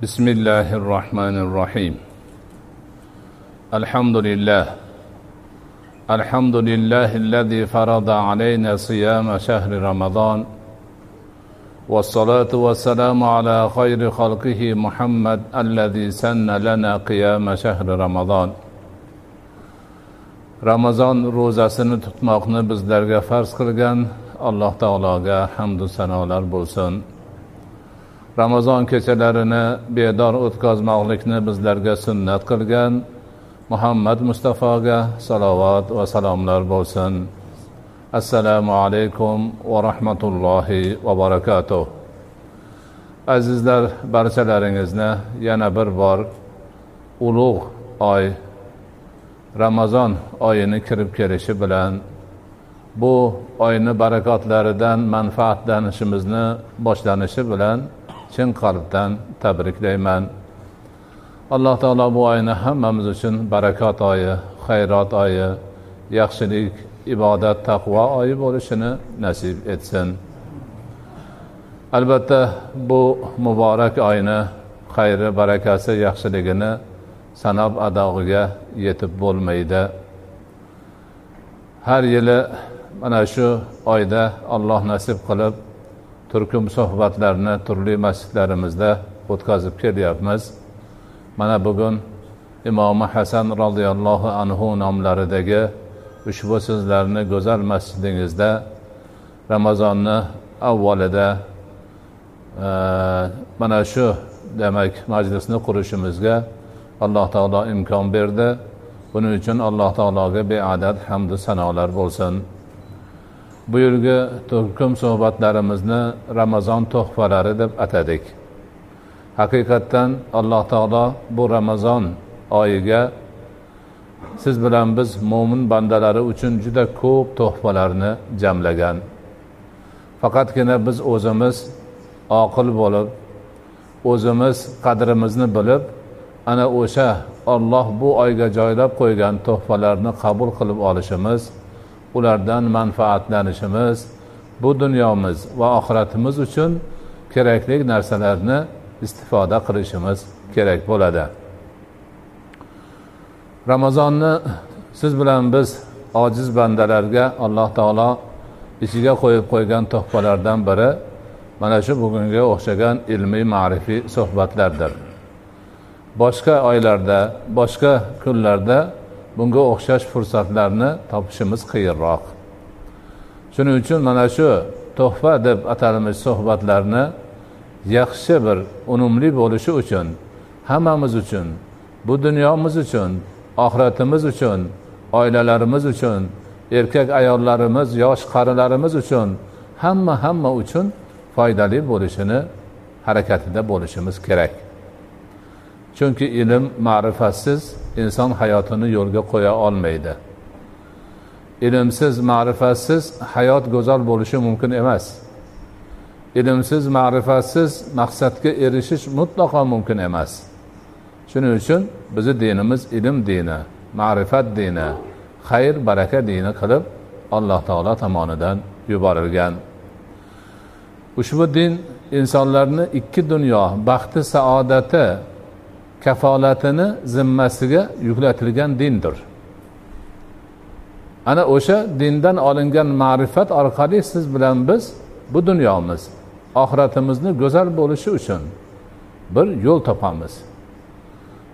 بسم الله الرحمن الرحيم. الحمد لله. الحمد لله الذي فرض علينا صيام شهر رمضان والصلاة والسلام على خير خلقه محمد الذي سن لنا قيام شهر رمضان ramazon ro'zasini tutmoqni bizlarga farz qilgan alloh taologa hamdu sanolar bo'lsin ramazon kechalarini bedor o'tkazmoqlikni bizlarga sunnat qilgan muhammad mustafoga salovat va salomlar bo'lsin Assalomu alaykum va rahmatullohi va barakatuh. Azizlar barchalaringizni yana bir bor ulug' oy ramazon oyini kirib kelishi bilan bu oyni barakotlaridan manfaatlanishimizni boshlanishi bilan chin qalbdan tabriklayman. Alloh taolo bu oyni hammamiz uchun barakot oyi xayrot oyi yaxshilik ibodat taqvo oyi bo'lishini nasib etsin. Albatta bu muborak oyni xayri barakasi yaxshiligini sanab adog'iga yetib bo'lmaydi. Har yili mana shu oyda alloh nasib qilib turkum suhbatlarni turli masjidlarimizda o'tkazib kelyapmiz. Mana bugun imomi hasan roziyallohu anhu nomlaridagi ushbu so'zlarni go'zal masjidingizda ramazonni avvalida e, mana shu demak majlisni qurishimizga alloh taolo imkon berdi. Buning uchun alloh taologa beadad hamdu sanolar bo'lsin. Bu yilgi turkum suhbatlarimizni ramazon tuhfalari deb atadik. Haqiqatdan alloh taolo bu ramazon oyiga siz bilan biz mo'min bandalari uchun juda ko'p to'hfalarni jamlagan. Faqatgina biz o'zimiz oqil bo'lib o'zimiz qadrimizni bilib ana o'sha olloh bu oyga joylab qo'ygan to'hfalarni qabul qilib olishimiz ulardan manfaatlanishimiz bu dunyomiz va oxiratimiz uchun kerakli narsalarni istifoda qilishimiz kerak bo'ladi. Ramazonni siz bilan biz ojiz bandalarga alloh taolo ichiga qo'yib qo'ygan tuhfalardan biri mana shu bugunga o'xshagan ilmiy ma'rifiy suhbatlardir. Boshqa oylarda boshqa kunlarda bunga o'xshash fursatlarni topishimiz qiyinroq. Shuning uchun mana shu tuhfa deb atalmish suhbatlarni yaxshi bir unumli bo'lishi uchun hammamiz uchun bu dunyomiz uchun oxiratimiz uchun oilalarimiz uchun erkak ayollarimiz yosh qarilarimiz uchun hamma hamma uchun foydali bo'lishini harakatida bo'lishimiz kerak. Chunki ilm ma'rifatsiz inson hayotini yo'lga qo'ya olmaydi. Ilmsiz ma'rifatsiz hayot go'zal bo'lishi mumkin emas. Ilmsiz ma'rifatsiz maqsadga erishish mutlaqo mumkin emas. Shuning uchun bizni dinimiz ilm dini ma'rifat dini xayr baraka dini qilib alloh taolo tomonidan yuborilgan. Ushbu din insonlarni ikki dunyo baxti saodati kafolatini zimmasiga yuklatilgan dindir. Ana o'sha dindan olingan ma'rifat orqali siz bilan biz bu dunyomiz oxiratimizni go'zal bo'lishi uchun bir yo'l topamiz.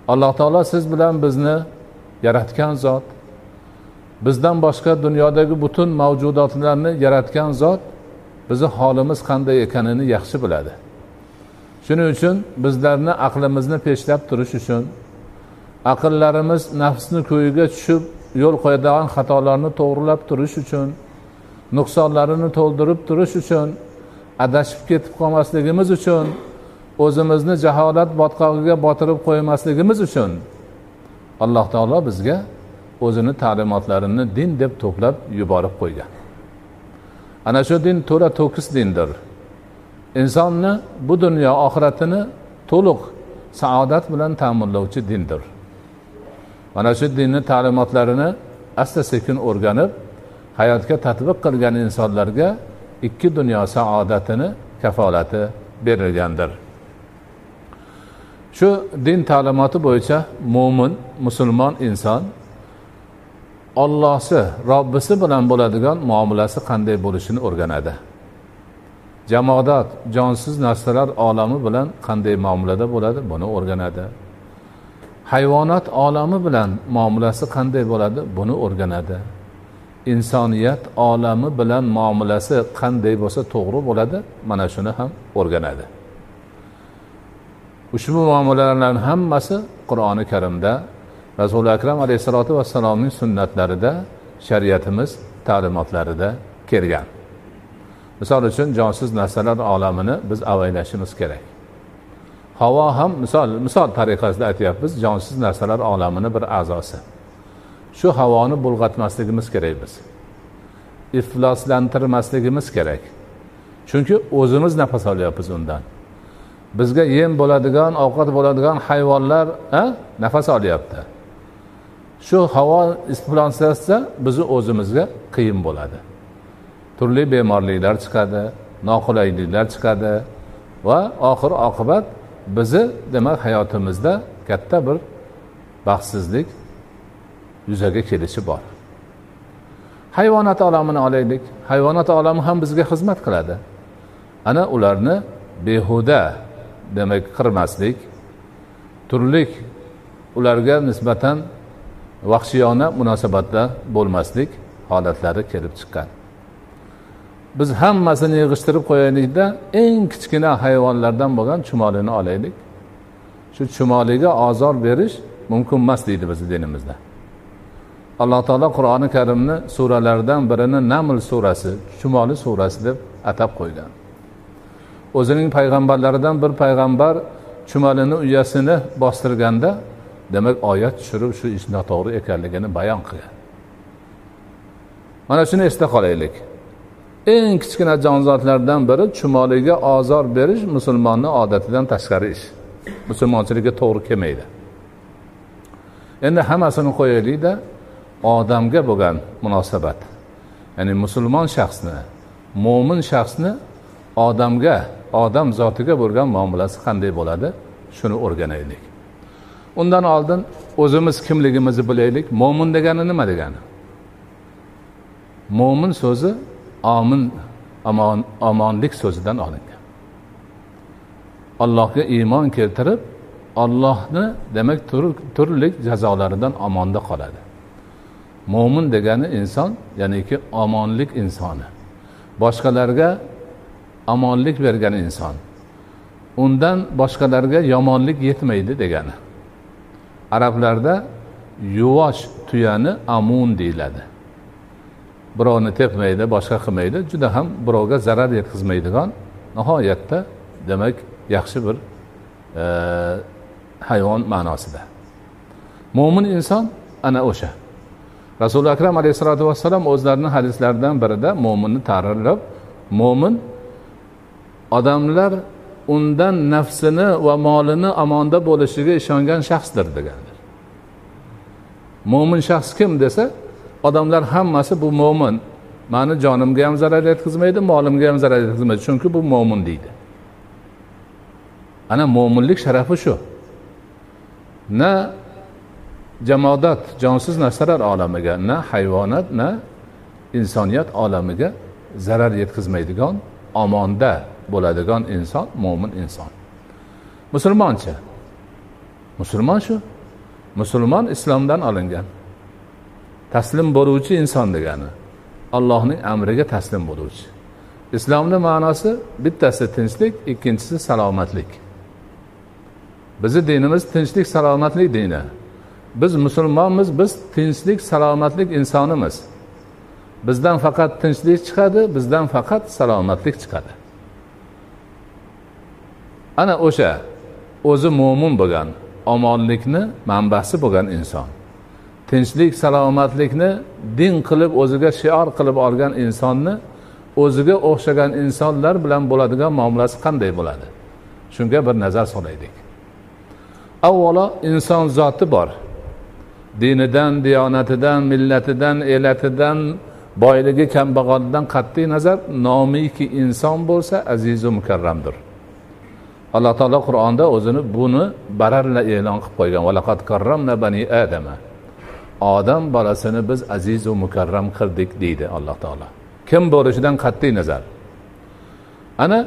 Alloh taolo siz bilan bizni yaratgan zot bizdan boshqa dunyodagi butun mavjudotlarni yaratgan zot bizni holimiz qanday ekanini yaxshi biladi. Shuning uchun bizlarni aqlimizni peshlab turish uchun aqllarimiz nafsni ko'yiga tushib yo'l qo'yadigan xatolarni to'g'rilab turish uchun nuqsonlarini to'ldirib turish uchun adashib ketib qolmasligimiz uchun o'zimizni jaholat botqog'iga botirib qo'ymasligimiz uchun alloh taolo bizga o'zini ta'limotlarini din deb to'plab yuborib qo'ygan. Ana shu din to'la to'kis dindir. Insonni bu dunyo oxiratini to'liq saodat bilan ta'minlovchi dindir. Mana shu dinni ta'limotlarini asta sekin o'rganib hayotga tatbiq qilgan insonlarga ikki dunyo saodatini kafolati berilgandir. Shu din ta'limoti bo'yicha mo'min musulmon inson ollohsi robbisi bilan bo'ladigan muomalasi qanday bo'lishini o'rganadi. Jamodat jonsiz narsalar olami bilan qanday muomalada bo'ladi buni o'rganadi. Hayvonot olami bilan muomalasi qanday bo'ladi buni o'rganadi. Insoniyat olami bilan muomalasi qanday bo'lsa to'g'ri bo'ladi mana shuni ham o'rganadi. Ushbu muomalalarni hammasi qur'oni karimda rasuli akram alayhissalotu vassalomning sunnatlarida shariatimiz ta'limotlarida kelgan. Misol uchun jonsiz narsalar olamini biz avaylashimiz kerak. Havo ham misol misol tariqasida aytyapmiz jonsiz narsalar olamini bir a'zosi. Shu havoni bulg'atmasligimiz kerak biz. Ifloslantirmasligimiz kerak. Chunki o'zimiz nafas olyapmiz undan. Bizga yem bo'ladigan ovqat bo'ladigan hayvonlar nafas olyapti. Shu havo iflonlashsa bizni o'zimizga qiyin bo'ladi. Turli bemorliklar chiqadi noqulayliklar chiqadi va oxir oqibat bizni demak hayotimizda katta bir baxtsizlik yuzaga kelishi bor. Hayvonot olamini olaylik. Hayvonot olami ham bizga xizmat qiladi. Ana ularni behuda demak qirmaslik. Turli ularga nisbatan vahshiyona munosabatda bo'lmaslik holatlari kelib chiqqan. Biz hammasini yig'ishtirib qo'yaylikda eng kichkina hayvonlardan bo'lgan chumolini olaylik. Shu chumoliga ozor berish mumkin emas deydi bizni dinimizda. Alloh taolo qur'oni karimni suralaridan birini naml surasi chumoli surasi deb atab qo'ygan o'zining payg'ambarlaridan bir payg'ambar chumolini uyasini bostirganda demak oyat tushirib shu ish noto'g'ri ekanligini bayon qilgan. Mana shuni esda qolaylik. Eng kichkina jonzotlardan biri chumoliga ozor berish musulmonni odatidan tashqari ish. Musulmonchilikka to'g'ri kelmaydi. Endi hammasini qo'yaylikda odamga bo'lgan munosabat ya'ni musulmon shaxsni mo'min shaxsni odamga odam zotiga bo'lgan muomalasi qanday bo'ladi? Shuni o'rganaylik. Undan oldin o'zimiz kimligimizni bilaylik. Mo'min degani nima degani? Mo'min so'zi omin omon omonlik so'zidan olingan. Allohga iymon keltirib ollohni demak turli jazolaridan omonda qoladi. Mo'min degani inson ya'niki omonlik insoni. Boshqalarga omonlik bergan inson. Undan boshqalarga yomonlik yetmaydi degani. Arablarda yuvosh tuyani amun deyiladi. Birovni tepmaydi boshqa qilmaydi juda ham birovga zarar yetkazmaydigan nihoyatda demak yaxshi bir e, hayvon ma'nosida. Mo'min inson ana o'sha. Rasuli akram alayhissalotu vassalom o'zlarini hadislaridan birida mo'minni ta'riflab mo'min odamlar undan nafsini va molini omonda bo'lishiga ishongan shaxsdir deganlar mo'min shaxs kim desa odamlar hammasi bu mo'min. Mani jonimga ham zarar yetkazmaydi molimga ham zarar yetkazmaydi chunki bu mo'min deydi. Ana mo'minlik sharafi shu. Na jamodat jonsiz narsalar olamiga na hayvonot na insoniyat olamiga zarar yetkazmaydigan omonda bo'ladigan inson mo'min inson. Musulmonchi? Musulmon shu. Musulmon islomdan olingan. Taslim bo'luvchi inson degani. Allohning amriga taslim bo'luvchi. Islomni ma'nosi bittasi tinchlik ikkinchisi salomatlik. Bizni dinimiz tinchlik salomatlik dini. Biz musulmonmiz biz tinchlik salomatlik insonimiz. Bizdan faqat tinchlik chiqadi bizdan faqat salomatlik chiqadi. Ana o'sha o'zi mo'min bo'lgan omonlikni manbasi bo'lgan inson. Tinchlik salomatlikni din qilib o'ziga shior qilib olgan insonni o'ziga o'xshagan insonlar bilan bo'ladigan muomalasi qanday bo'ladi? Shunga bir nazar solaylik. Avvalo inson zoti bor. Dinidan diyonatidan millatidan elatidan boyligi kambag'alligidan qat'iy nazar nomiki inson bo'lsa azizu mukarramdir. Alloh taolo qur'onda o'zini buni baralla e'lon qilib qo'ygan. Valaqat karramna bani adama. Odam bolasini biz azizu mukarram qildik deydi alloh taolo. Kim bo'lishidan qat'iy nazar. Ana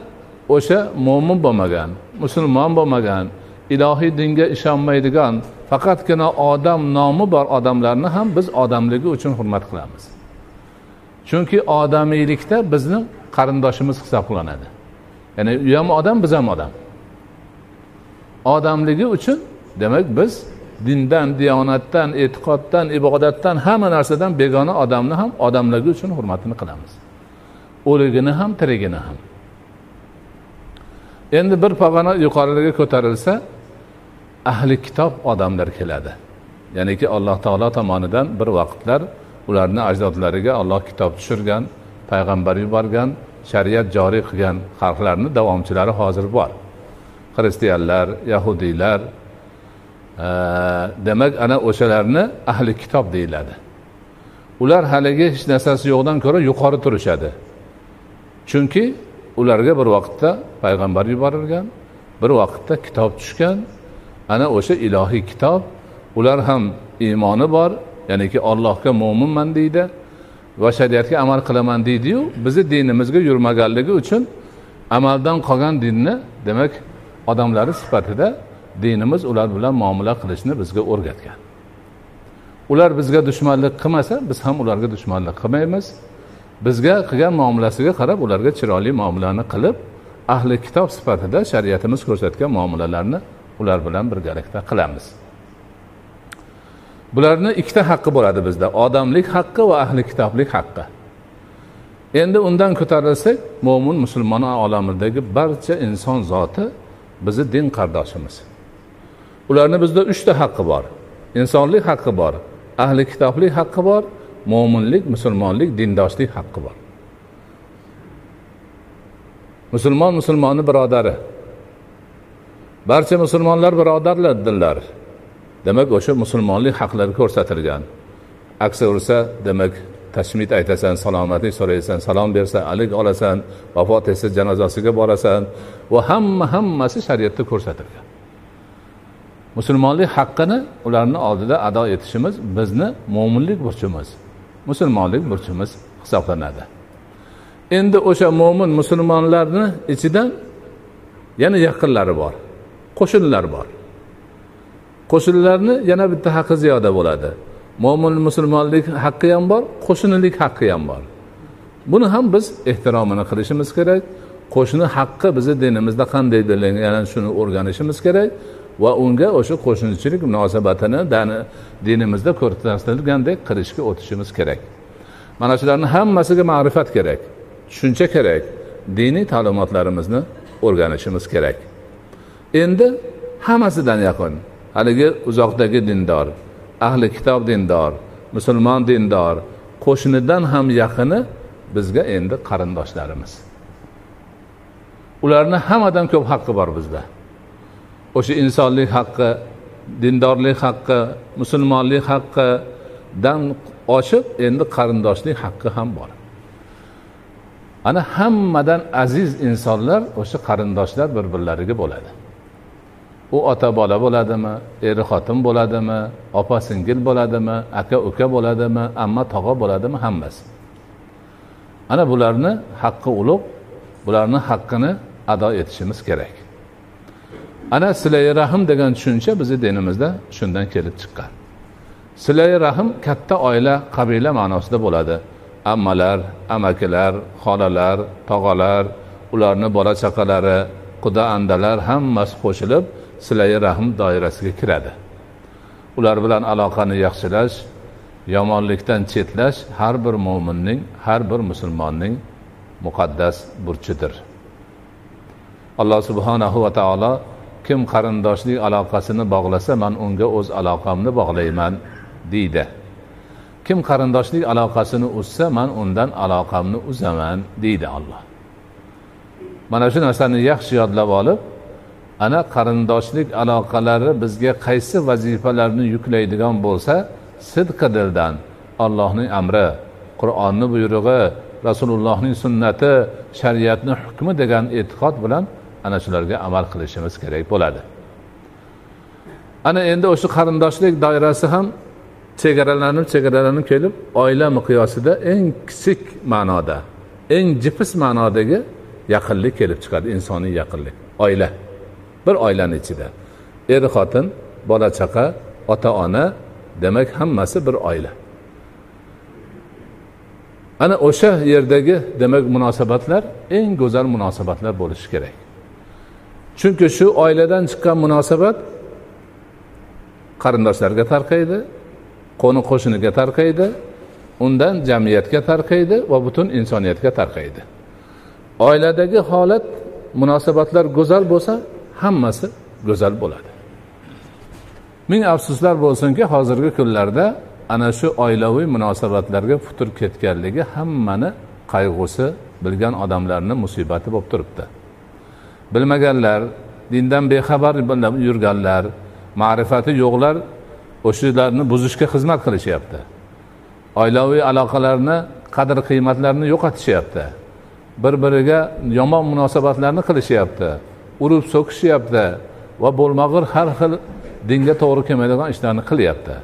o'sha mo'min bo'lmagan musulmon bo'lmagan ilohiy dinga ishonmaydigan faqatgina odam nomi bor odamlarni ham biz odamligi uchun hurmat qilamiz. Chunki odamiylikda bizni qarindoshimiz hisoblanadi. Ya'ni u ham odam biz ham odam. Odamligi uchun demak biz dindan diyonatdan e'tiqoddan ibodatdan hamma narsadan begona odamni ham odamligi uchun hurmatini qilamiz. O'ligini ham tirigini ham. Endi bir pog'ona yuqoriga ko'tarilsa ahli kitob odamlar keladi. Ya'niki alloh taolo tomonidan bir vaqtlar ularni ajdodlariga olloh kitob tushirgan payg'ambar yuborgan shariat joriy qilgan xalqlarni davomchilari hozir bor. Xristianlar yahudiylar e, demak ana o'shalarni ahli kitob deyiladi. Ular haligi hech narsasi yo'qdan ko'ra yuqori turishadi. Chunki ularga bir vaqtda payg'ambar yuborilgan bir vaqtda kitob tushgan. Ana o'sha ilohiy kitob ular ham iymoni bor ya'niki ollohga mo'minman deydi va shariatga amal qilaman deydiyu bizni dinimizga yurmaganligi uchun amaldan qolgan dinni demak odamlari sifatida dinimiz ular bilan muomala qilishni bizga o'rgatgan. Ular bizga dushmanlik qilmasa biz ham ularga dushmanlik qilmaymiz. Bizga qilgan muomalasiga qarab ularga chiroyli muomalani qilib ahli kitob sifatida shariatimiz ko'rsatgan muomalalarni ular bilan birgalikda qilamiz. Bularni ikkita haqqi bo'ladi bizda odamlik haqqi va ahli kitoblik haqqi. Endi undan ko'tarilsak mo'min musulmon olamidagi barcha inson zoti bizni din qardoshimiz. Ularni bizda uchta haqqi bor. Insonlik haqqi bor ahli kitoblik haqqi bor mo'minlik musulmonlik dindoshlik haqqi bor. Musulmon musulmonni birodari. Barcha musulmonlar birodarlardirlar demak o'sha musulmonlik haqlari ko'rsatilgan. Aksa ursa demak tashmid aytasan salomatlik so'raysan salom bersan alik olasan vafot etsa janozasiga borasan va hamma hammasi shariatda ko'rsatilgan. Musulmonlik haqqini ularni oldida ado etishimiz bizni mo'minlik burchimiz musulmonlik burchimiz hisoblanadi. Endi o'sha mo'min musulmonlarni ichidan yana yaqinlari bor qo'shnilar bor. Qo'shnilarni yana bitta haqqi ziyoda bo'ladi. Mo'min musulmonlik haqqi ham bor qo'shnilik haqqi ham bor. Buni ham biz ehtiromini qilishimiz kerak. Qo'shni haqqi bizni dinimizda qanday belgilangan shuni o'rganishimiz kerak va unga o'sha qo'shnichilik munosabatini dinimizda ko'rsatilgandek qilishga o'tishimiz kerak. Mana shularni hammasiga ma'rifat kerak tushuncha kerak diniy ta'limotlarimizni o'rganishimiz kerak. Endi hammasidan yaqin haligi uzoqdagi dindor ahli kitob dindor musulmon dindor qo'shnidan ham yaqini bizga endi qarindoshlarimiz ularni hammadan ko'p haqqi bor bizda. O'sha insonlik haqqi dindorlik haqqi musulmonlik haqqidan oshib endi qarindoshlik haqqi ham bor. Ana hammadan aziz insonlar o'sha qarindoshlar bir birlariga bo'ladi. U ota bola bo'ladimi eri xotin bo'ladimi opa singil bo'ladimi aka uka bo'ladimi amma tog'a bo'ladimi hammasi. Ana bularni haqqi ulug' bularni haqqini ado etishimiz kerak. Ana silai rahm degan tushuncha bizni dinimizda shundan kelib chiqqan. Silai rahm katta oila qabila ma'nosida bo'ladi. Ammalar amakilar xolalar tog'alar ularni bola chaqalari quda andalar hammasi qo'shilib silai rahm doirasiga kiradi. Ular bilan aloqani yaxshilash yomonlikdan chetlash har bir mo'minning har bir musulmonning muqaddas burchidir. Alloh subhanahu va taolo kim qarindoshlik aloqasini bog'lasa man unga o'z aloqamni bog'layman deydi. Kim qarindoshlik aloqasini uzsa man undan aloqamni uzaman deydi olloh mana shu narsani yaxshi yodlab olib ana qarindoshlik aloqalari bizga qaysi vazifalarni yuklaydigan bo'lsa sidqi dildan allohning amri qur'onni buyrug'i rasulullohning sunnati shariatni hukmi degan e'tiqod bilan ana shularga amal qilishimiz kerak bo'ladi. Ana endi o'sha qarindoshlik doirasi ham chegaralanib chegaralanib kelib oila miqyosida eng kichik ma'noda eng jipis ma'nodagi yaqinlik kelib chiqadi insoniy yaqinlik oila. Bir oilani ichida. Er xotin bola chaqa ota ona demak hammasi bir oila. Ana o'sha yerdagi demak munosabatlar eng go'zal munosabatlar bo'lishi kerak. Chunki shu oiladan chiqqan munosabat qarindoshlarga tarqaydi qo'ni qo'shniga tarqaydi undan jamiyatga tarqaydi va butun insoniyatga tarqaydi. Oiladagi holat munosabatlar go'zal bo'lsa hammasi go'zal bo'ladi. Ming afsuslar bo'lsinki hozirgi kunlarda ana shu oilaviy munosabatlarga putur ketganligi hammani qayg'usi bilgan odamlarni musibati bo'lib turibdi. Bilmaganlar dindan bexabar yurganlar ma'rifati yo'qlar o'shalarni buzishga xizmat qilishyapti. Oilaviy aloqalarni qadr qiymatlarini yo'qotishyapti. Bir biriga yomon munosabatlarni qilishyapti. Urib so'kishyapti va bo'lmag'ur har xil dinga to'g'ri kelmaydigan ishlarni qilyapti.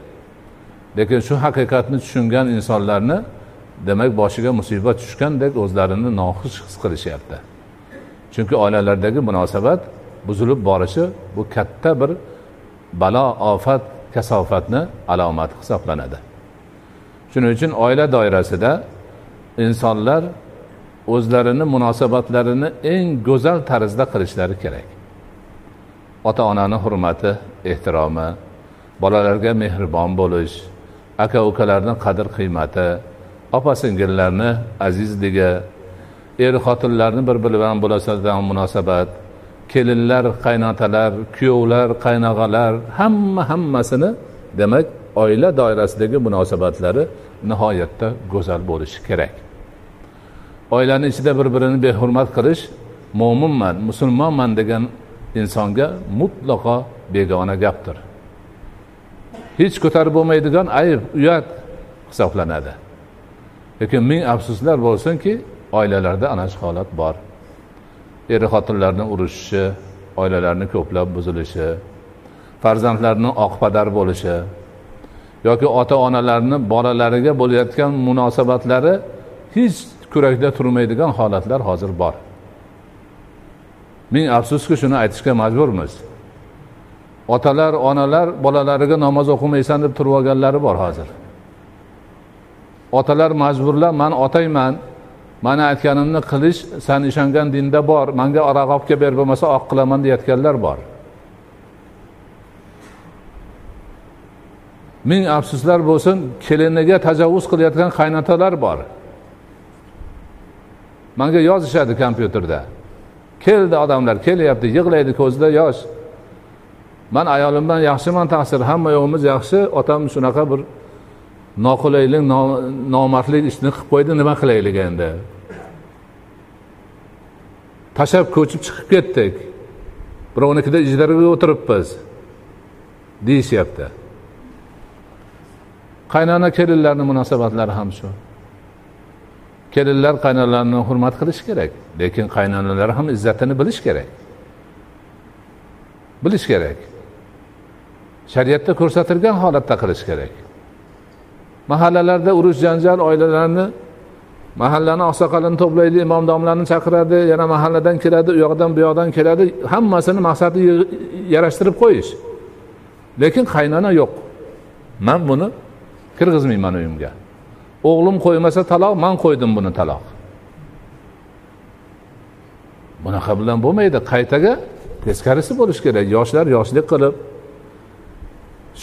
Lekin shu haqiqatni tushungan insonlarni demak boshiga musibat tushgandek o'zlarini noxush his qilishyapti. Chunki oilalardagi munosabat buzilib borishi bu katta bir balo ofat kasofatni alomati hisoblanadi. Shuning uchun oila doirasida insonlar o'zlarini munosabatlarini eng go'zal tarzda qilishlari kerak. Ota onani hurmati ehtiromi bolalarga mehribon bo'lish aka ukalarni qadr qiymati opa singillarni azizligi er xotinlarni bir biri bilan bo'ladigan munosabat kelinlar qaynotalar kuyovlar qaynog'alar hamma hammasini demak oila doirasidagi munosabatlari nihoyatda go'zal bo'lishi kerak. Oilani ichida bir birini behurmat qilish mo'minman musulmonman degan insonga mutlaqo begona gapdir. Hech ko'tarib bo'lmaydigan ayb uyat hisoblanadi. Lekin ming afsuslar bo'lsinki oilalarda ana shu holat bor. Er xotinlarni urushishi oilalarni ko'plab buzilishi farzandlarni oqpadar bo'lishi yoki ota onalarni bolalariga bo'layotgan munosabatlari hech kurakda turmaydigan holatlar hozir bor. Ming afsuski shuni aytishga majburmiz. Otalar onalar bolalariga namoz o'qimaysan deb turib olganlari bor hozir. Otalar majburlab man otayman mani aytganimni qilish san ishongan dinda bor manga aroq olib kelib ber bo'lmasa oq qilaman deyayotganlar bor. Ming afsuslar bo'lsin keliniga tajovuz qilayotgan qaynotalar bor. Manga yozishadi kompyuterda. Keldi odamlar kelyapti yig'laydi ko'zida yosh. Man ayolimdan yaxshiman taqsir hamma yo'g'imiz yaxshi otam shunaqa bir noqulaylik nomardlik ishni qilib qo'ydi nima qilaylik endi? Tashlab ko'chib chiqib ketdik. Birovnikida ijaraga o'tiribmiz deyishyapti. Qaynona kelinlarni munosabatlari ham shu. Kelinlar qaynonalarni hurmat qilish kerak lekin qaynonalar ham izzatini bilish kerak. Bilish kerak. Shariatda ko'rsatilgan holatda qilish kerak. Mahallalarda urush janjal oilalarni mahallani oqsoqolini to'playdi imom domlani chaqiradi yana mahalladan keladi u yoqdan bu yoqdan keladi hammasini maqsadi yarashtirib qo'yish. Lekin qaynona yo'q. Man buni kirgizmayman uyimga. O'g'lim qo'ymasa taloq man qo'ydim buni taloq. Bunaqa bilan bo'lmaydi. Qaytaga teskarisi bo'lishi kerak. Yoshlar yoshlik qilib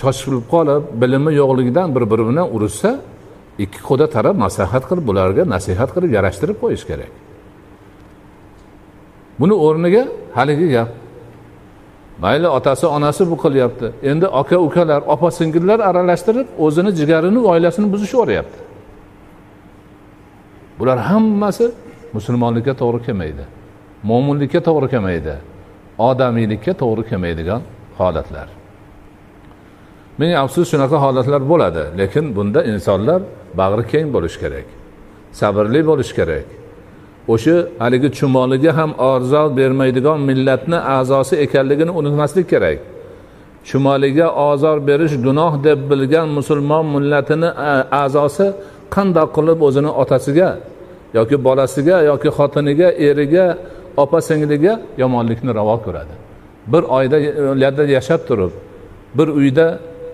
shoshilib qolib bilimi yo'qligidan bir biri bilan urushsa ikki quda taraf maslahat qilib bularga nasihat qilib yarashtirib qo'yish kerak. Buni o'rniga haligi gap. Mayli otasi onasi bu qilyapti. Endi aka ukalar opa singillar aralashtirib o'zini jigarini oilasini buzishyuboryapti bular hammasi musulmonlikka to'g'ri kelmaydi mo'minlikka to'g'ri kelmaydi odamiylikka to'g'ri kelmaydigan holatlar. Ming afsus shunaqa holatlar bo'ladi lekin bunda insonlar bag'ri keng bo'lishi kerak sabrli bo'lishi kerak. O'sha haligi chumoliga ham orzo bermaydigan millatni a'zosi ekanligini unutmaslik kerak. Chumoliga ozor berish gunoh deb bilgan musulmon millatini a'zosi qandoq qilib o'zini otasiga yoki bolasiga yoki xotiniga eriga opa singliga yomonlikni ravo ko'radi. Bir oilalarda yashab turib bir uyda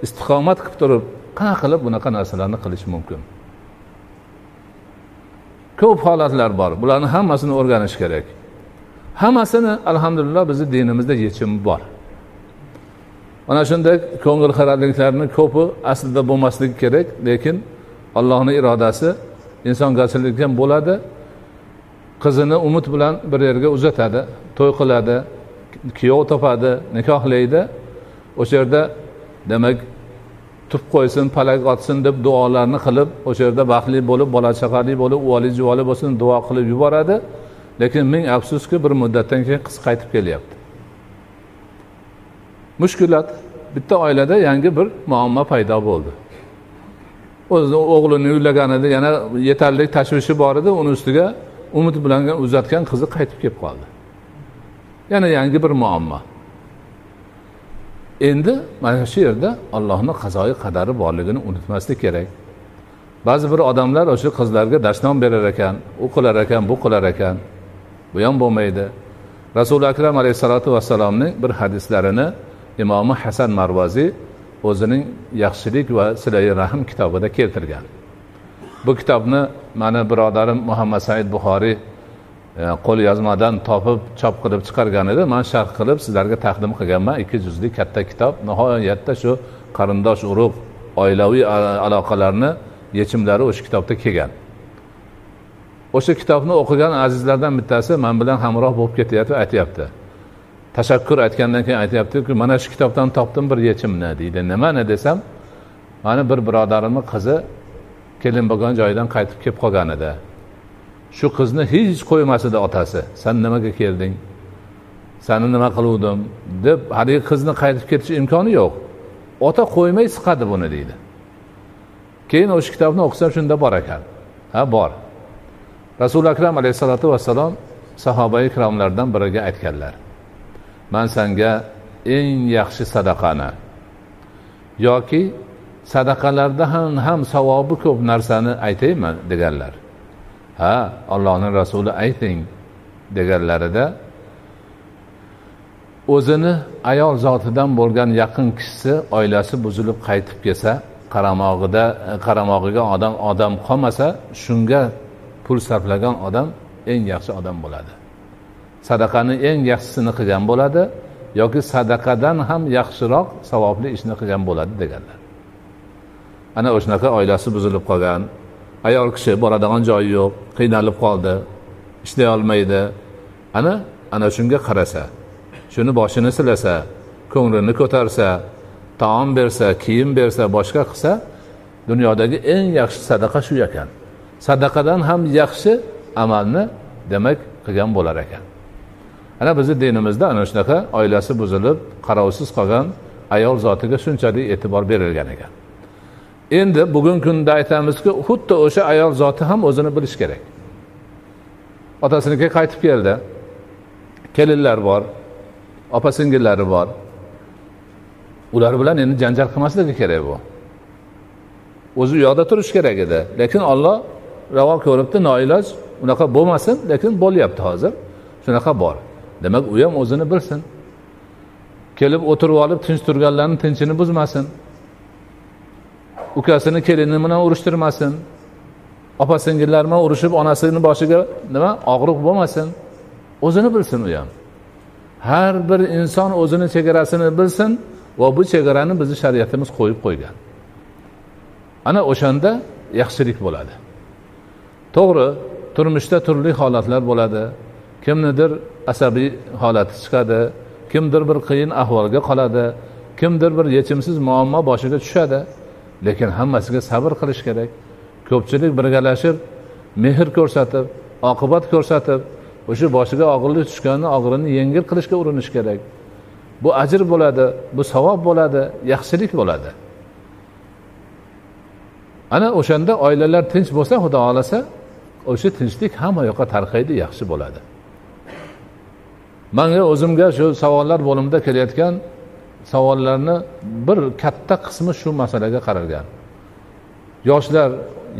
istiqomat qilib turib qanaqa qilib bunaqa narsalarni qilish mumkin? Ko'p holatlar bor. Bularni hammasini o'rganish kerak. Hammasini alhamdulillah bizni dinimizda yechimi bor. Mana shunday ko'ngilxiraliklarni ko'pi aslida bo'lmasligi kerak lekin allohni irodasi insongarchilik ham bo'ladi. Qizini umid bilan bir yerga uzatadi to'y qiladi kuyov topadi nikohlaydi. O'sha yerda demak tup qo'ysin palak otsin deb duolarni qilib o'sha yerda baxtli bo'lib bola chaqali bo'lib uvoli juvoli bo'lsin duo qilib yuboradi. Lekin ming afsuski bir muddatdan keyin qiz qaytib kelyapti. Mushkulat bitta oilada yangi bir muammo paydo bo'ldi. O'zini o'g'lini uylaganida yana yetarli tashvishi bor edi. Uni ustiga umid bilan uzatgan qizi qaytib kelib qoldi. Yana yangi bir muammo. Endi mana shu yerda allohni qazoyi qadari borligini unutmaslik kerak. Ba'zi bir odamlar o'sha qizlarga dashnom berar ekan u qilar ekan bu qilar ekan. Bu ham bo'lmaydi. Rasuli akram alayhissalotu vassalomning bir hadislarini imomi hasan marvaziy o'zining yaxshilik va silai rahm kitobida keltirgan. Bu kitobni mani birodarim muhammad said buxoriy e, qo'l qo'lyozmadan topib chop qilib chiqargan edi. Man sharh qilib sizlarga taqdim qilganman. Ikki juzli katta kitob. Nihoyatda shu qarindosh urug' oilaviy aloqalarni yechimlari o'sha kitobda kelgan. O'sha kitobni o'qigan azizlardan bittasi man bilan hamroh bo'lib ketyapti aytyapti. Tashakkur aytgandan keyin aytyaptiki mana shu kitobdan topdim bir yechimni deydi. Nimani desam mani bir birodarimni qizi kelin bo'lgan joyidan qaytib kelib qolgan edi. Shu qizni hech qo'ymas edi otasi. San nimaga kelding? Sani nima qiluvdim? deb haligi qizni qaytib ketish imkoni yo'q. Ota qo'ymay siqadi buni deydi. Keyin o'sha kitobni o'qisam shunda bor ekan. Ha bor. Rasuli akram alayhissalotu vassalom sahoba ikromlardan biriga aytganlar. Man sanga eng yaxshi sadaqani. Yoki sadaqalarda ham ham savobi ko'p narsani aytaymi deganlar. Ha allohni rasuli ayting deganlarida o'zini ayol zotidan bo'lgan yaqin kishisi oilasi buzilib qaytib kelsa qaramog'ida qaramog'iga odam odam qolmasa shunga pul sarflagan odam eng yaxshi odam bo'ladi. Sadaqani eng yaxshisini qilgan bo'ladi yoki sadaqadan ham yaxshiroq savobli ishni qilgan bo'ladi deganlar. Ana o'shanaqa oilasi buzilib qolgan. Ayol kishi boradigan joyi yo'q qiynalib qoldi ishlay olmaydi. Ana ana shunga qarasa shuni boshini silasa ko'nglini ko'tarsa taom bersa kiyim bersa boshqa qilsa dunyodagi eng yaxshi sadaqa shu ekan. Sadaqadan ham yaxshi amalni demak qilgan bo'lar ekan. Ana bizni dinimizda ana shunaqa oilasi buzilib qarovsiz qolgan ayol zotiga shunchalik e'tibor berilgan ekan. Endi bugungi kunda aytamizki xuddi o'sha ayol zoti ham o'zini bilishi kerak. Otasinikiga qaytib keldi. Kelinlar bor opa singillari bor. Ular bilan endi janjal qilmasligi kerak bu. O'zi u yoqda turishi kerak edi. Lekin olloh ravo ko'ribdi noiloj unaqa bo'lmasin lekin bo'lyapti hozir. Shunaqa bor. Demak u ham o'zini bilsin. Kelib o'tirib olib tinch turganlarni tinchini buzmasin. Ukasini kelini bilan urushtirmasin opa singillar bilan urushib onasini boshiga nima og'riq bo'lmasin. O'zini bilsin u ham. Har bir inson o'zini chegarasini bilsin va bu chegarani bizni shariatimiz qo'yib qo'ygan. Ana o'shanda yaxshilik bo'ladi. To'g'ri turmushda turli holatlar bo'ladi. Kimnidir asabiy holati chiqadi kimdir bir qiyin ahvolga qoladi kimdir bir yechimsiz muammo boshiga tushadi. Lekin hammasiga sabr qilish kerak. Ko'pchilik birgalashib mehr ko'rsatib oqibat ko'rsatib o'sha boshiga og'irlik tushganni og'irini yengil qilishga urinish kerak. Bu ajr bo'ladi bu savob bo'ladi yaxshilik bo'ladi. Ana o'shanda oilalar tinch bo'lsa xudo xohlasa o'sha tinchlik hamma yoqqa tarqaydi yaxshi bo'ladi. Manga o'zimga shu savollar bo'limida kelayotgan savollarni bir katta qismi shu masalaga qaralgan. Yoshlar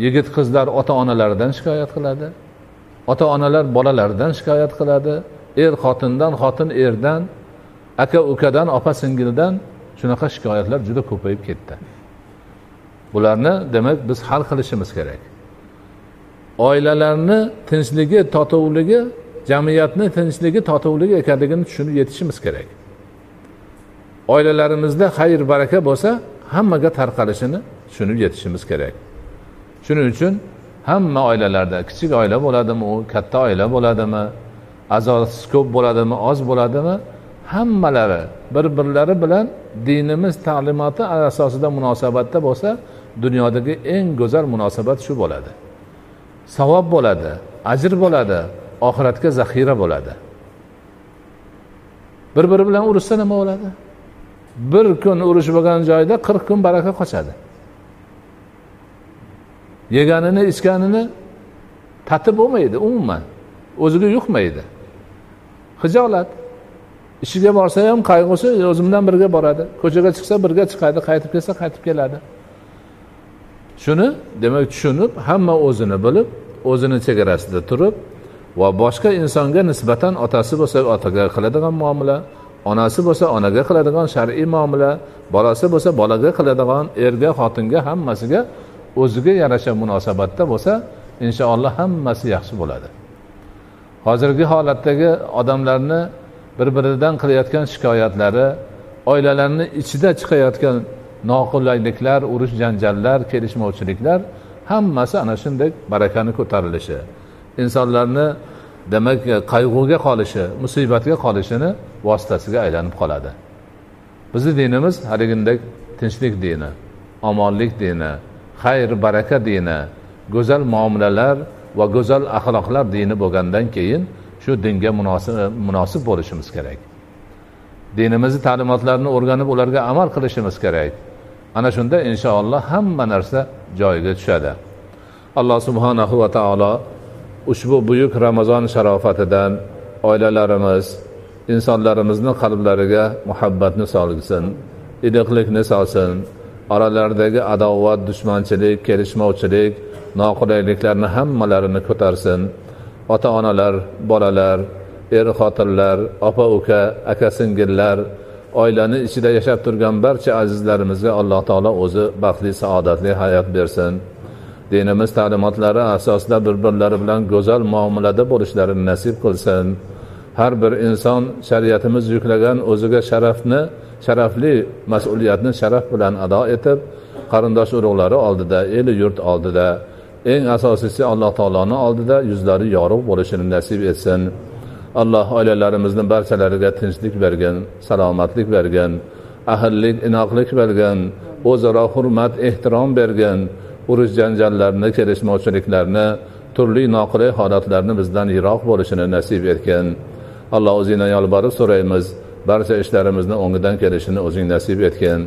yigit qizlar ota onalaridan shikoyat qiladi. Ota onalar bolalaridan shikoyat qiladi. Er xotindan xotin erdan aka ukadan opa singildan shunaqa shikoyatlar juda ko'payib ketdi. Bularni demak biz hal qilishimiz kerak. Oilalarni tinchligi totuvligi jamiyatni tinchligi totuvligi ekanligini tushunib yetishimiz kerak. Oilalarimizda xayr baraka bo'lsa hammaga tarqalishini tushunib yetishimiz kerak. Shuning uchun hamma oilalarda kichik oila bo'ladimi u katta oila bo'ladimi a'zosi ko'p bo'ladimi oz bo'ladimi hammalari bir birlari bilan dinimiz ta'limoti asosida munosabatda bo'lsa dunyodagi eng go'zal munosabat shu bo'ladi. Savob bo'ladi ajr bo'ladi oxiratga zaxira bo'ladi. Bir biri bilan urushsa nima bo'ladi? Bir kun urush bo'lgan joyda qirq kun baraka qochadi. Yeganini ichganini tatib bo'lmaydi umuman. O'ziga yuqmaydi. Hijolat. Ishiga borsa ham qayg'usi o'zi bilan birga boradi. Ko'chaga chiqsa birga chiqadi qaytib kelsa qaytib keladi. Shuni demak tushunib hamma o'zini bilib o'zini chegarasida turib va boshqa insonga nisbatan otasi bo'lsa otaga qiladigan muomala onasi bo'lsa onaga qiladigan shar'iy muomala bolasi bo'lsa bolaga qiladigan erga xotinga hammasiga o'ziga yarasha munosabatda bo'lsa inshaalloh hammasi yaxshi bo'ladi. Hozirgi holatdagi odamlarni bir biridan qilayotgan shikoyatlari oilalarni ichida chiqayotgan noqulayliklar urush janjallar kelishmovchiliklar hammasi ana shunday barakani ko'tarilishi. Insonlarni demak e, qayg'uga qolishi musibatga qolishini vositasiga aylanib qoladi. Bizni dinimiz haligindek tinchlik dini omonlik dini xayr baraka dini go'zal muomalalar va go'zal axloqlar dini bo'lgandan keyin shu dinga munosib e, munosib bo'lishimiz kerak. Dinimizni ta'limotlarini o'rganib ularga amal qilishimiz kerak. Ana shunda inshaalloh hamma narsa joyiga tushadi. Alloh subhanahu va taolo ushbu buyuk ramazon sharofatidan oilalarimiz insonlarimizni qalblariga muhabbatni solg'sin iliqlikni solsin oralaridagi adovat dushmanchilik kelishmovchilik noqulayliklarni hammalarini ko'tarsin. Ota onalar bolalar er xotinlar opa uka aka singillar oilani ichida yashab turgan barcha azizlarimizga alloh taolo o'zi baxtli saodatli hayot bersin. Dinimiz ta'limotlari asosida bir birlari bilan go'zal muomalada bo'lishlarini nasib qilsin. Har bir inson shariatimiz yuklagan o'ziga sharafni sharafli mas'uliyatni sharaf bilan ado etib qarindosh urug'lari oldida eli yurt oldida eng asosiysi alloh taoloni oldida yuzlari yorug' bo'lishini nasib etsin. Alloh oilalarimizni barchalariga tinchlik bergin salomatlik bergin ahillik inoqlik bergin o'zaro hurmat ehtirom bergin urush janjallarni kelishmovchiliklarni turli noqulay holatlarni bizdan yiroq bo'lishini nasib etgin alloh o'zingdan yolborib so'raymiz barcha ishlarimizni o'ngidan kelishini o'zing nasib etgin.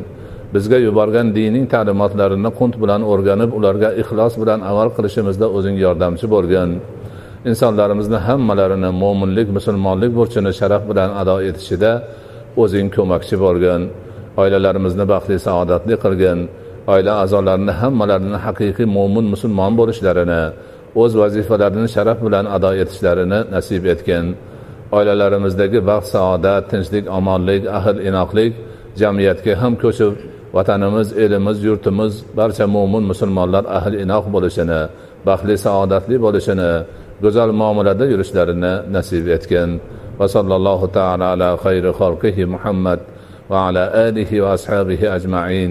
Bizga yuborgan dining ta'limotlarini qunt bilan o'rganib ularga ixlos bilan amal qilishimizda o'zing yordamchi bo'lgin. Insonlarimizni hammalarini mo'minlik musulmonlik burchini sharaf bilan ado etishida o'zing ko'makchi bo'lgin. Oilalarimizni baxtli saodatli qilgin. Oila a'zolarini hammalarini haqiqiy mo'min musulmon bo'lishlarini o'z vazifalarini sharaf bilan ado etishlarini nasib etgin oilalarimizdagi baxt saodat tinchlik omonlik ahil inoqlik jamiyatga ham ko'chib vatanimiz elimiz yurtimiz barcha mo'min musulmonlar ahil inoq bo'lishini baxtli saodatli bo'lishini go'zal muomalada yurishlarini nasib etgin va sallallohu taala ala xayri xalqihi muhammad va ala alihi va ashabihi ajmain.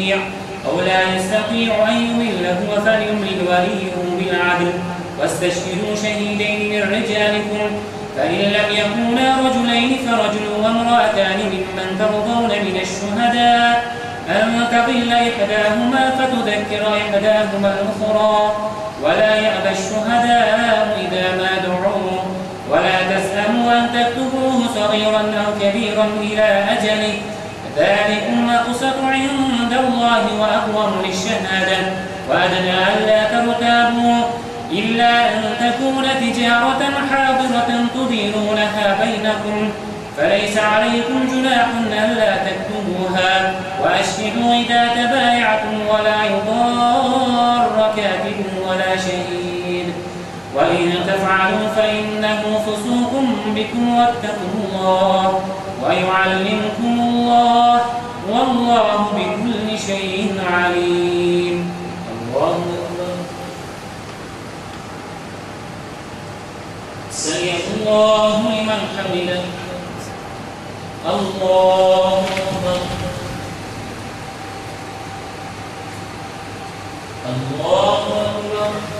يستطيع أو لا يستطيع أن يمل هو وليه بالعدل. واستشهدوا شهيدين من رجالكم فإن لم يكونا رجلين فرجل وامرأتان ممن ترضون من الشهداء أن تضل إحداهما فتذكر إحداهما الأخرى. ولا يأبى الشهداء إذا ما دعوا ولا تسأموا أن تكتبوه صغيرا أو كبيرا إلى أجله. ذلكم أقسط عند الله وأقوم للشهادة. وأدنى ألا ترتابوا إلا أن تكون تجارة حاضرة تديرونها بينكم. فليس عليكم جناح ألا تكتبوها وأشهدوا إذا تبايعتم ولا يضار كاتب ولا شهيد وإن تفعلوا فإنه فسوق بكم واتقوا الله ويعلمكم الله والله بكل شيء عليم. الله سمع الله لمن حمده. الله أكبر. الله أكبر.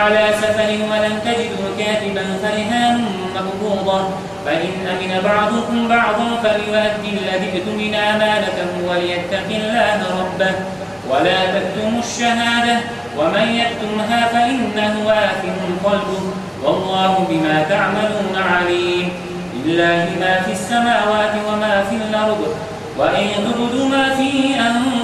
على سفر ولم تجدوا كاتبا فرهان مقبوضة فإن أمن بعضكم بعضا فليؤدي الذي اؤتمن أمانته وليتق الله ربه. ولا تكتموا الشهادة ومن يكتمها فإنه آثم قلبه. والله بما تعملون عليم. لله ما في السماوات وما في الأرض وإن تبدوا ما في أنفسكم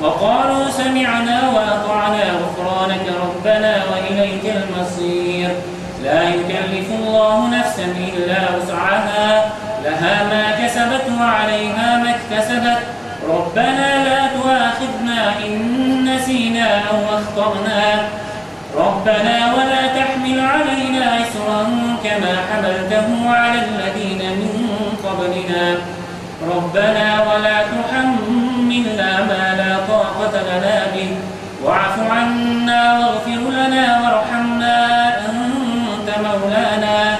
وقالوا سمعنا وأطعنا غفرانك ربنا وإليك المصير. لا يكلف الله نفسا إلا وسعها. لها ما كسبت وعليها ما اكتسبت. ربنا لا تؤاخذنا إن نسينا أو أخطأنا. ربنا ولا تحمل علينا إسرا كما حملته على الذين من قبلنا. ربنا ولا تحملنا ما لا طاقة لنا به واعف عنا واغفر لنا وارحمنا أنت مولانا.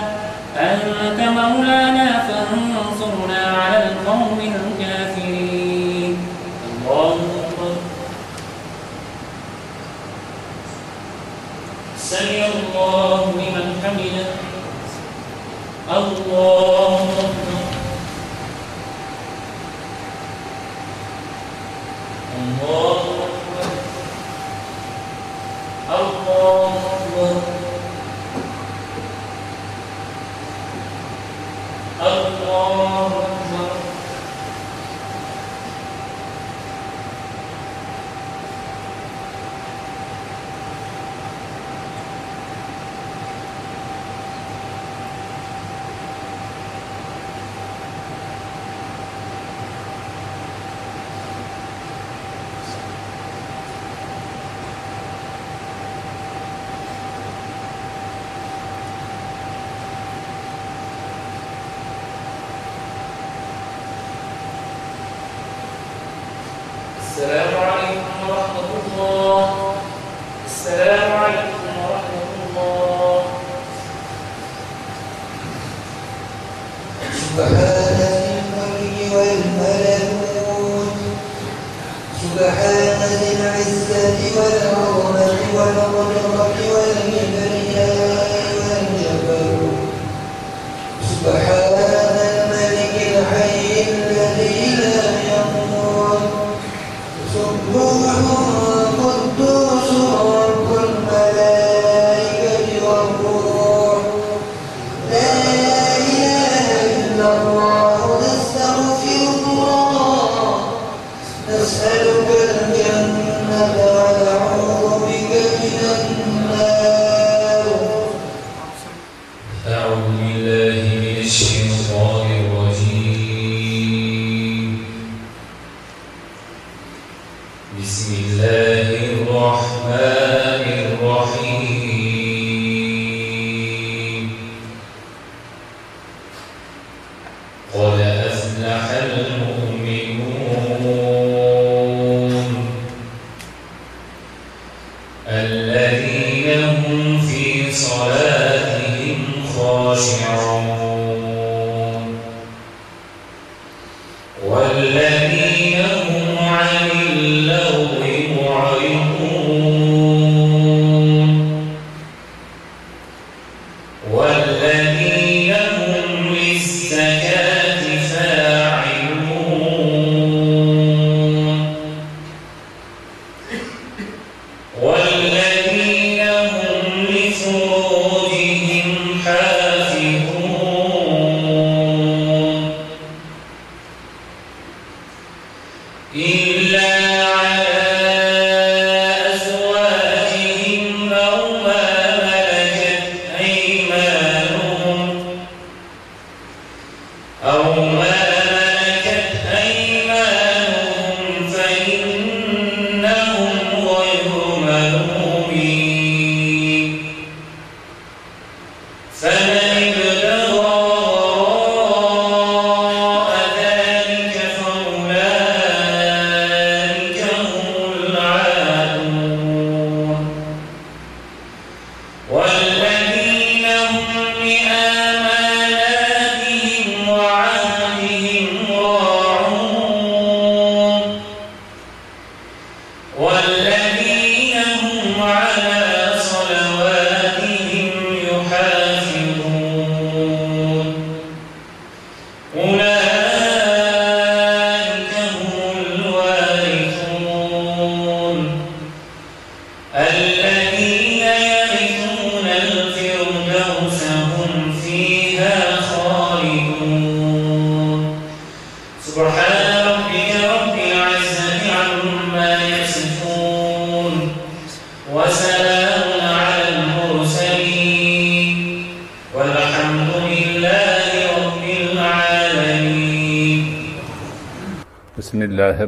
أنت مولانا فانصرنا على القوم الكافرين. الله أكبر. سمع الله لمن حمده. الله Lord.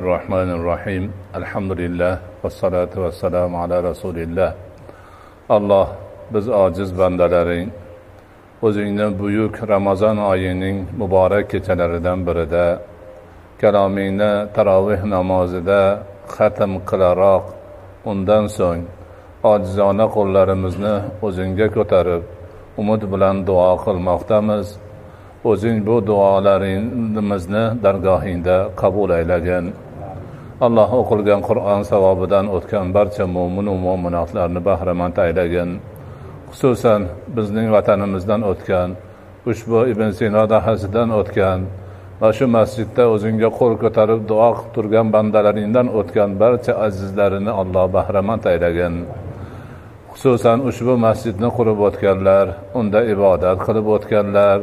الرحمن الرحيم الحمد لله والصلاة والسلام على رسول الله alloh biz ojiz bandalaring o'zingni buyuk ramazon oyining muborak kechalaridan birida kalomingni taroveh namozida xatm qilaroq undan so'ng ojizona qo'llarimizni o'zingga ko'tarib umid bilan duo qilmoqdamiz o'zing bu duolarimizni dargohingda qabul aylagin alloh o'qilgan qur'on savobidan o'tgan barcha mo'minu mo'minotlarni bahramand aylagin xususan bizning vatanimizdan o'tgan ushbu ibn sino dahasidan o'tgan va shu masjidda o'zingga qo'l ko'tarib duo qilib turgan bandalaringdan o'tgan barcha azizlarini alloh bahramand aylagin xususan ushbu masjidni qurib o'tganlar unda ibodat qilib o'tganlar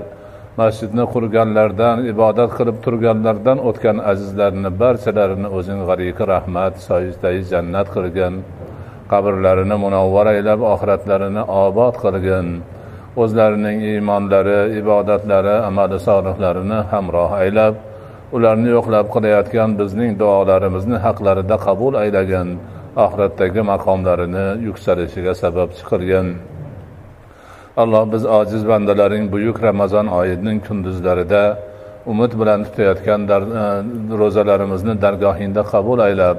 masjidni qurganlardan ibodat qilib turganlardan o'tgan azizlarni barchalarini o'zing g'ariki rahmat soyistai jannat qilgin. Qabrlarini munavvar aylab oxiratlarini obod qilgin. O'zlarining iymonlari ibodatlari amali solihlarini hamroh aylab ularni yo'qlab qilayotgan bizning duolarimizni haqlarida qabul aylagin. Oxiratdagi maqomlarini yuksalishiga sababchi qilgin alloh biz ojiz bandalaring buyuk ramazon oyining kunduzlarida umid bilan tutayotgan dar, e, ro'zalarimizni dargohingda qabul aylab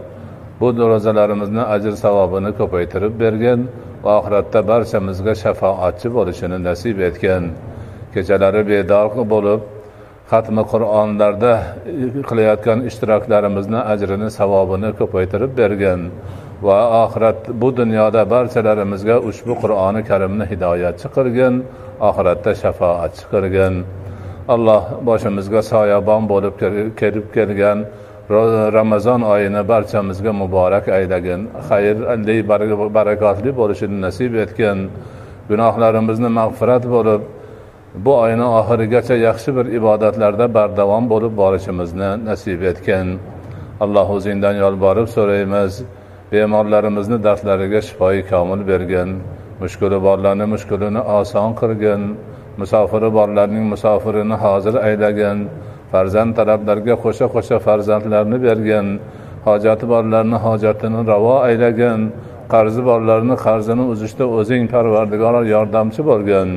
bu ro'zalarimizni ajr savobini ko'paytirib bergin va oxiratda barchamizga shafoatchi bo'lishini nasib etgin. Kechalari bedor bo'lib xatmi qur'onlarda e, qilayotgan ishtiroklarimizni ajrini savobini ko'paytirib bergin. Va oxirat bu dunyoda barchalarimizga ushbu qur'oni karimni hidoyatchi qilgin oxiratda shafoatchi qilgin alloh boshimizga soyabon bo'lib kelib kelgan ramazon oyini barchamizga muborak aylagin xayrli barakotli bo'lishini nasib etgin gunohlarimizni mag'firat bo'lib bu oyni oxirigacha yaxshi bir ibodatlarda bardavom bo'lib borishimizni nasib etgin alloh o'zingdan yolborib so'raymiz. Bemorlarimizni dardlariga shifoi komil bergin mushkuli borlarni mushkulini oson qilgin musofiri borlarning musofirini hozir aylagin farzand talablarga qo'sha qo'sha farzandlarni bergin hojati borlarni hojatini ravo aylagin qarzi borlarni qarzini uzishda o'zing parvardigor yordamchi bo'lgin.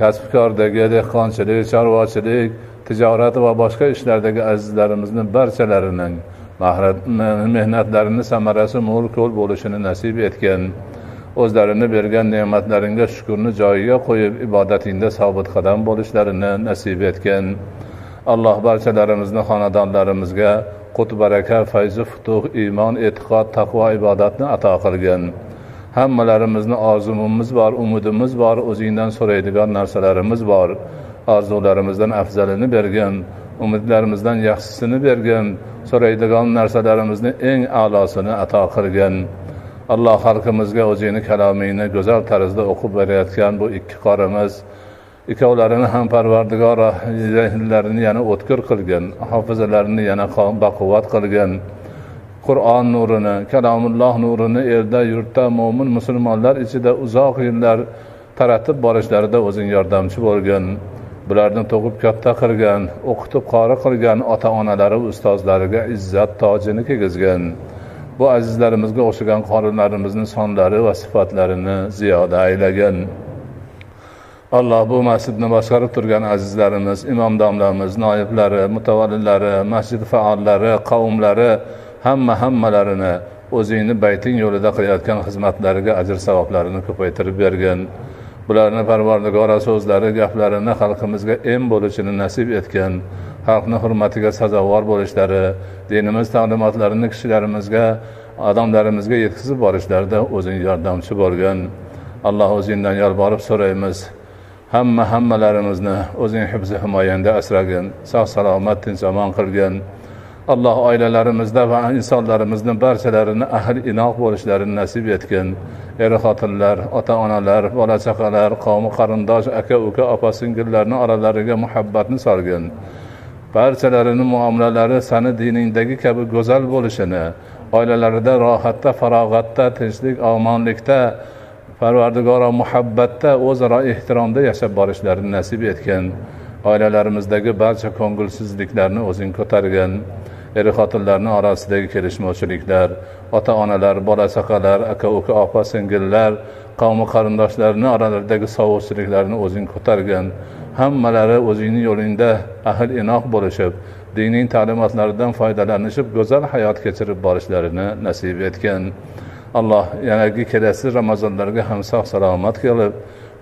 Kasbkordagi dehqonchilik chorvachilik tijorat va boshqa ishlardagi azizlarimizni barchalarining mehnatlarini samarasi mo'l ko'l bo'lishini nasib etgin o'zlarini bergan ne'matlaringga shukurni joyiga qo'yib ibodatingda sobit qadam bo'lishlarini nasib etgin alloh barchalarimizni xonadonlarimizga qut baraka fayzu futuh iymon e'tiqod taqvo ibodatni ato qilgin. Hammalarimizni orzumimiz bor umidimiz bor o'zingdan so'raydigan narsalarimiz bor. Orzularimizdan afzalini bergin. Umidlarimizdan yaxshisini bergin so'raydigan narsalarimizni eng a'losini ato qilgin. Alloh xalqimizga o'zingni kalomingni go'zal tarzda o'qib berayotgan bu ikki qorimiz ikkovlarini ham parvardigoro zehnlarini yana o'tkir qilgin hofizalarini yana baquvvat qilgin. Qur'on nurini kalomulloh nurini elda yurtda mo'min musulmonlar ichida uzoq yillar taratib borishlarida o'zing yordamchi bo'lgin. Bularni tug'ib katta qilgan o'qitib qori qilgan ota onalari ustozlariga izzat tojini kiygizgin bu azizlarimizga o'xshagan qorilarimizni sonlari va sifatlarini ziyoda aylagin alloh bu masjidni boshqarib turgan azizlarimiz imom domlamiz noiblari mutavallilari masjid faollari qavmlari hamma hammalarini o'zingni bayting yo'lida qilayotgan xizmatlariga ajr savoblarini ko'paytirib bergin bularni parvardigora so'zlari gaplarini xalqimizga em bo'lishini nasib etgan xalqni hurmatiga sazovor bo'lishlari dinimiz ta'limotlarini kishilarimizga odamlarimizga yetkazib borishlarida o'zing yordamchi bo'lgin alloh o'zingdan yolborib so'raymiz. Hamma hammalarimizni o'zing hibzi himoyangda asragin sog' salomat tinch omon qilgin. Alloh oilalarimizda va insonlarimizni barchalarini ahil inoq bo'lishlarini nasib etgin. Er xotinlar ota onalar bola chaqalar qavmi qarindosh aka uka opa singillarni oralariga muhabbatni solgin. Barchalarini muomalalari sani diningdagi kabi go'zal bo'lishini oilalarida rohatda farog'atda tinchlik omonlikda parvardigoro muhabbatda o'zaro ehtiromda yashab borishlarini nasib etgin. Oilalarimizdagi barcha ko'ngilsizliklarni o'zing ko'targin. Er xotinlarni orasidagi kelishmovchiliklar ota onalar bola chaqalar aka uka opa singillar qavmi qarindoshlarni oralaridagi sovuqchiliklarni o'zing ko'targin hammalari o'zingni yo'lingda ahil inoq bo'lishib diniy ta'limotlaridan foydalanishib go'zal hayot kechirib borishlarini nasib etgin alloh yanagi kelasi ramazonlarga ham sog' salomat qilib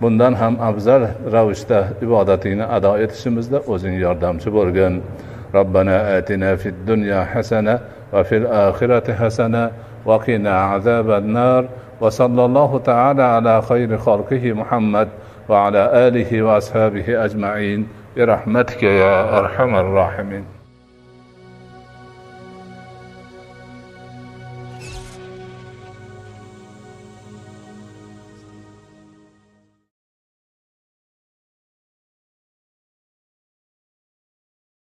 bundan ham afzal ravishda ibodatingni ado etishimizda o'zing yordamchi bo'lgin. ربنا آتنا في الدنيا حسنة وفي الآخرة حسنة وقنا عذاب النار وصلى الله تعالى على خير خلقه محمد وعلى آله وأصحابه أجمعين برحمتك يا أرحم الراحمين